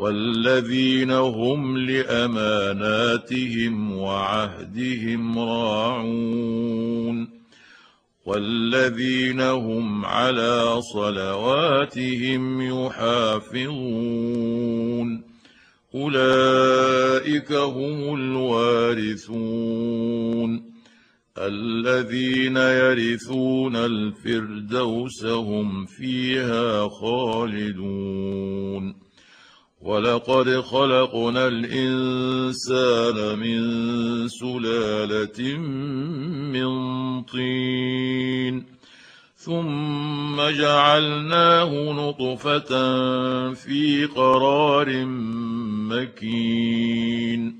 والذين هم لأماناتهم وعهدهم راعون والذين هم على صلواتهم يحافظون أولئك هم الوارثون الذين يرثون الفردوس هم فيها خالدون ولقد خلقنا الانسان من سلاله من طين ثم جعلناه نطفه في قرار مكين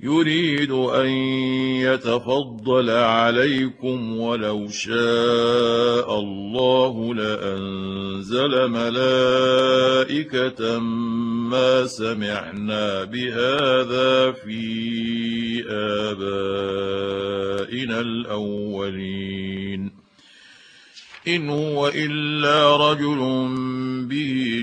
يريد أن يتفضل عليكم ولو شاء الله لأنزل ملائكة ما سمعنا بهذا في آبائنا الأولين. إن هو إلا رجل به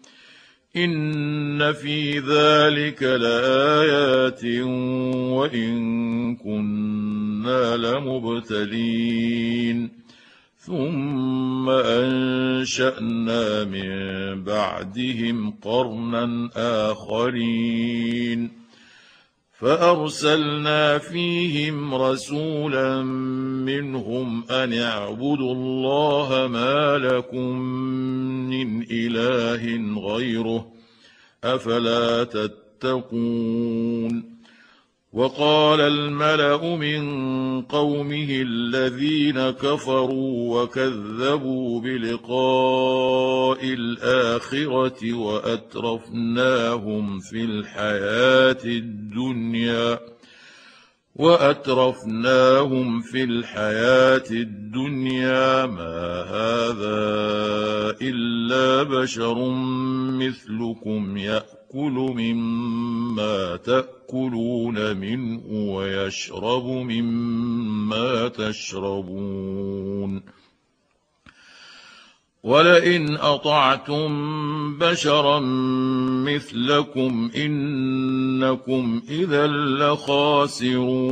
ان في ذلك لايات وان كنا لمبتلين ثم انشانا من بعدهم قرنا اخرين فأرسلنا فيهم رسولا منهم أن اعبدوا الله ما لكم من إله غيره أفلا تتقون وقال الملأ من قومه الذين كفروا وكذبوا بلقاء الآخرة وأترفناهم في الحياة الدنيا وأترفناهم في الحياة الدنيا ما هذا إلا بشر مثلكم ياكل مما تأكلون منه ويشرب مما تشربون. ولئن أطعتم بشرا مثلكم إنكم إذا لخاسرون.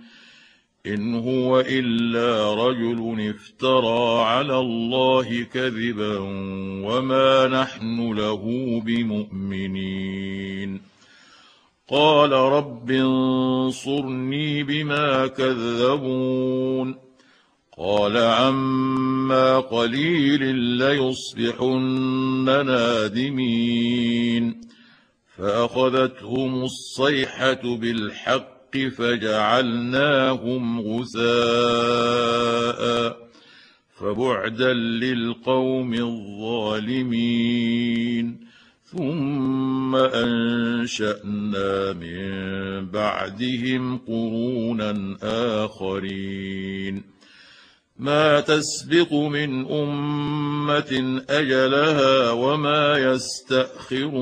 إن هو إلا رجل افترى على الله كذبا وما نحن له بمؤمنين. قال رب انصرني بما كذبون. قال عما قليل ليصبحن نادمين. فأخذتهم الصيحة بالحق فجعلناهم غثاء فبعدا للقوم الظالمين. ثم أنشأنا من بعدهم قرونا آخرين. ما تسبق من أمة أجلها وما يستأخرون.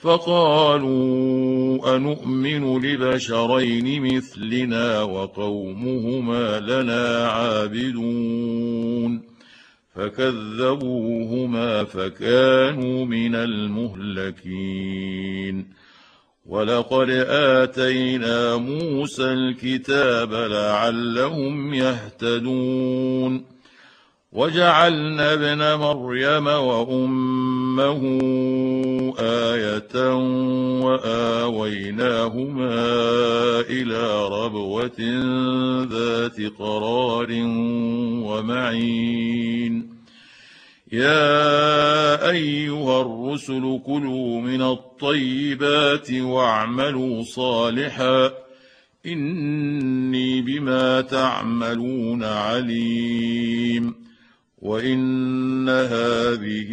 فقالوا انومن لبشرين مثلنا وقومهما لنا عابدون فكذبوهما فكانوا من المهلكين ولقد آتينا موسى الكتاب لعلهم يهتدون وجعلنا ابن مريم وامه إيه واويناهما إلى ربوه ذات قرار ومعين. يا ايها الرسل كلوا من الطيبات واعملوا صالحا اني بما تعملون عليم وان هذه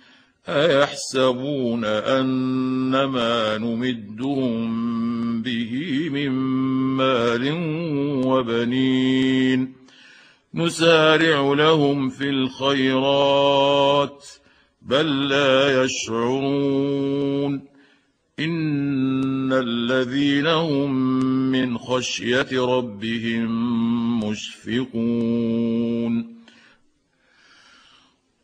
أيحسبون ان ما نمدهم به من مال وبنين نسارع لهم في الخيرات بل لا يشعرون إن الذين هم من خشية ربهم مشفقون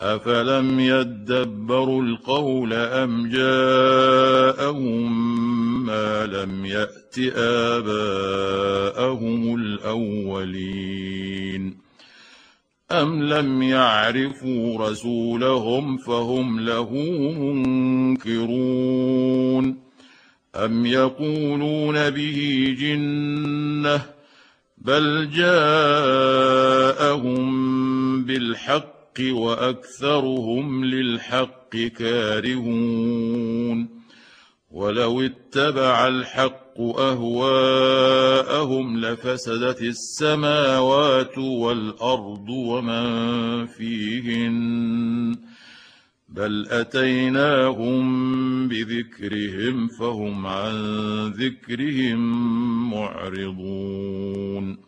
افلم يدبروا القول ام جاءهم ما لم يات اباءهم الاولين ام لم يعرفوا رسولهم فهم له منكرون ام يقولون به جنه بل جاءهم بالحق وأكثرهم للحق كارهون ولو اتبع الحق أهواءهم لفسدت السماوات والأرض ومن فيهن بل أتيناهم بذكرهم فهم عن ذكرهم معرضون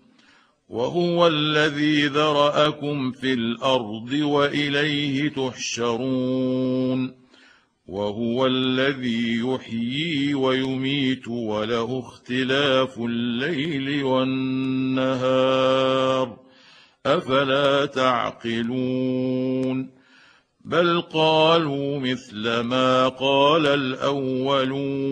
وهو الذي ذرأكم في الأرض وإليه تحشرون وهو الذي يحيي ويميت وله اختلاف الليل والنهار أفلا تعقلون بل قالوا مثل ما قال الأولون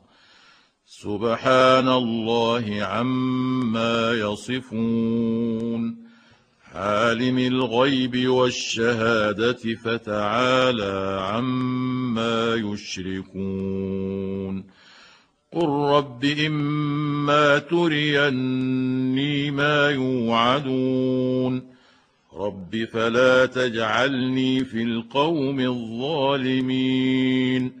سبحان الله عما يصفون. عالم الغيب والشهادة فتعالى عما يشركون. قل رب إما تريني ما يوعدون. رب فلا تجعلني في القوم الظالمين.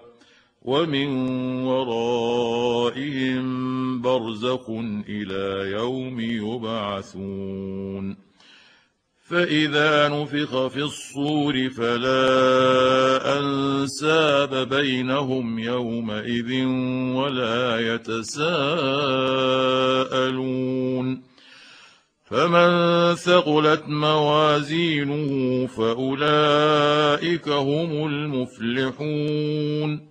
ومن ورائهم برزخ إلى يوم يبعثون. فإذا نفخ في الصور فلا أنساب بينهم يومئذ ولا يتساءلون. فمن ثقلت موازينه فأولئك هم المفلحون.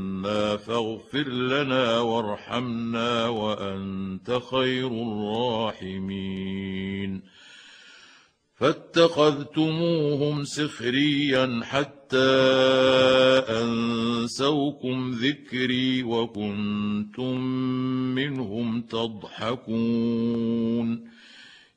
فاغفر لنا وارحمنا وأنت خير الراحمين. فاتخذتموهم سخريا حتى أنسوكم ذكري وكنتم منهم تضحكون.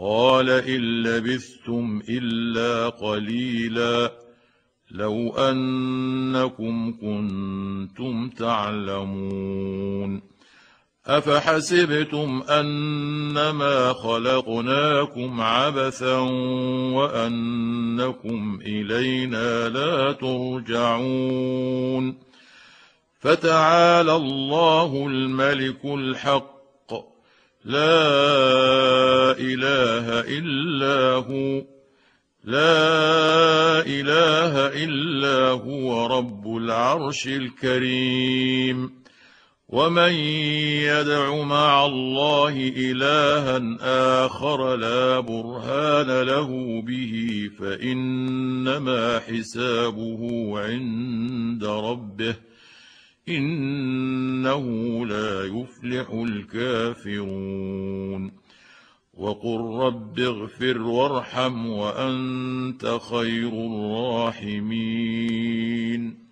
قال إن لبثتم إلا قليلا. لو أنكم كنتم تعلمون. أفحسبتم أنما خلقناكم عبثا وأنكم إلينا لا ترجعون. فتعالى الله الملك الحق لا إله إلا هو لا إله إلا هو رب العرش الكريم. ومن يدع مع الله إلها آخر لا برهان له به فإنما حسابه عند ربه. إنه لا يفلح الكافرون. وقل رب اغفر وارحم وأنت خير الراحمين.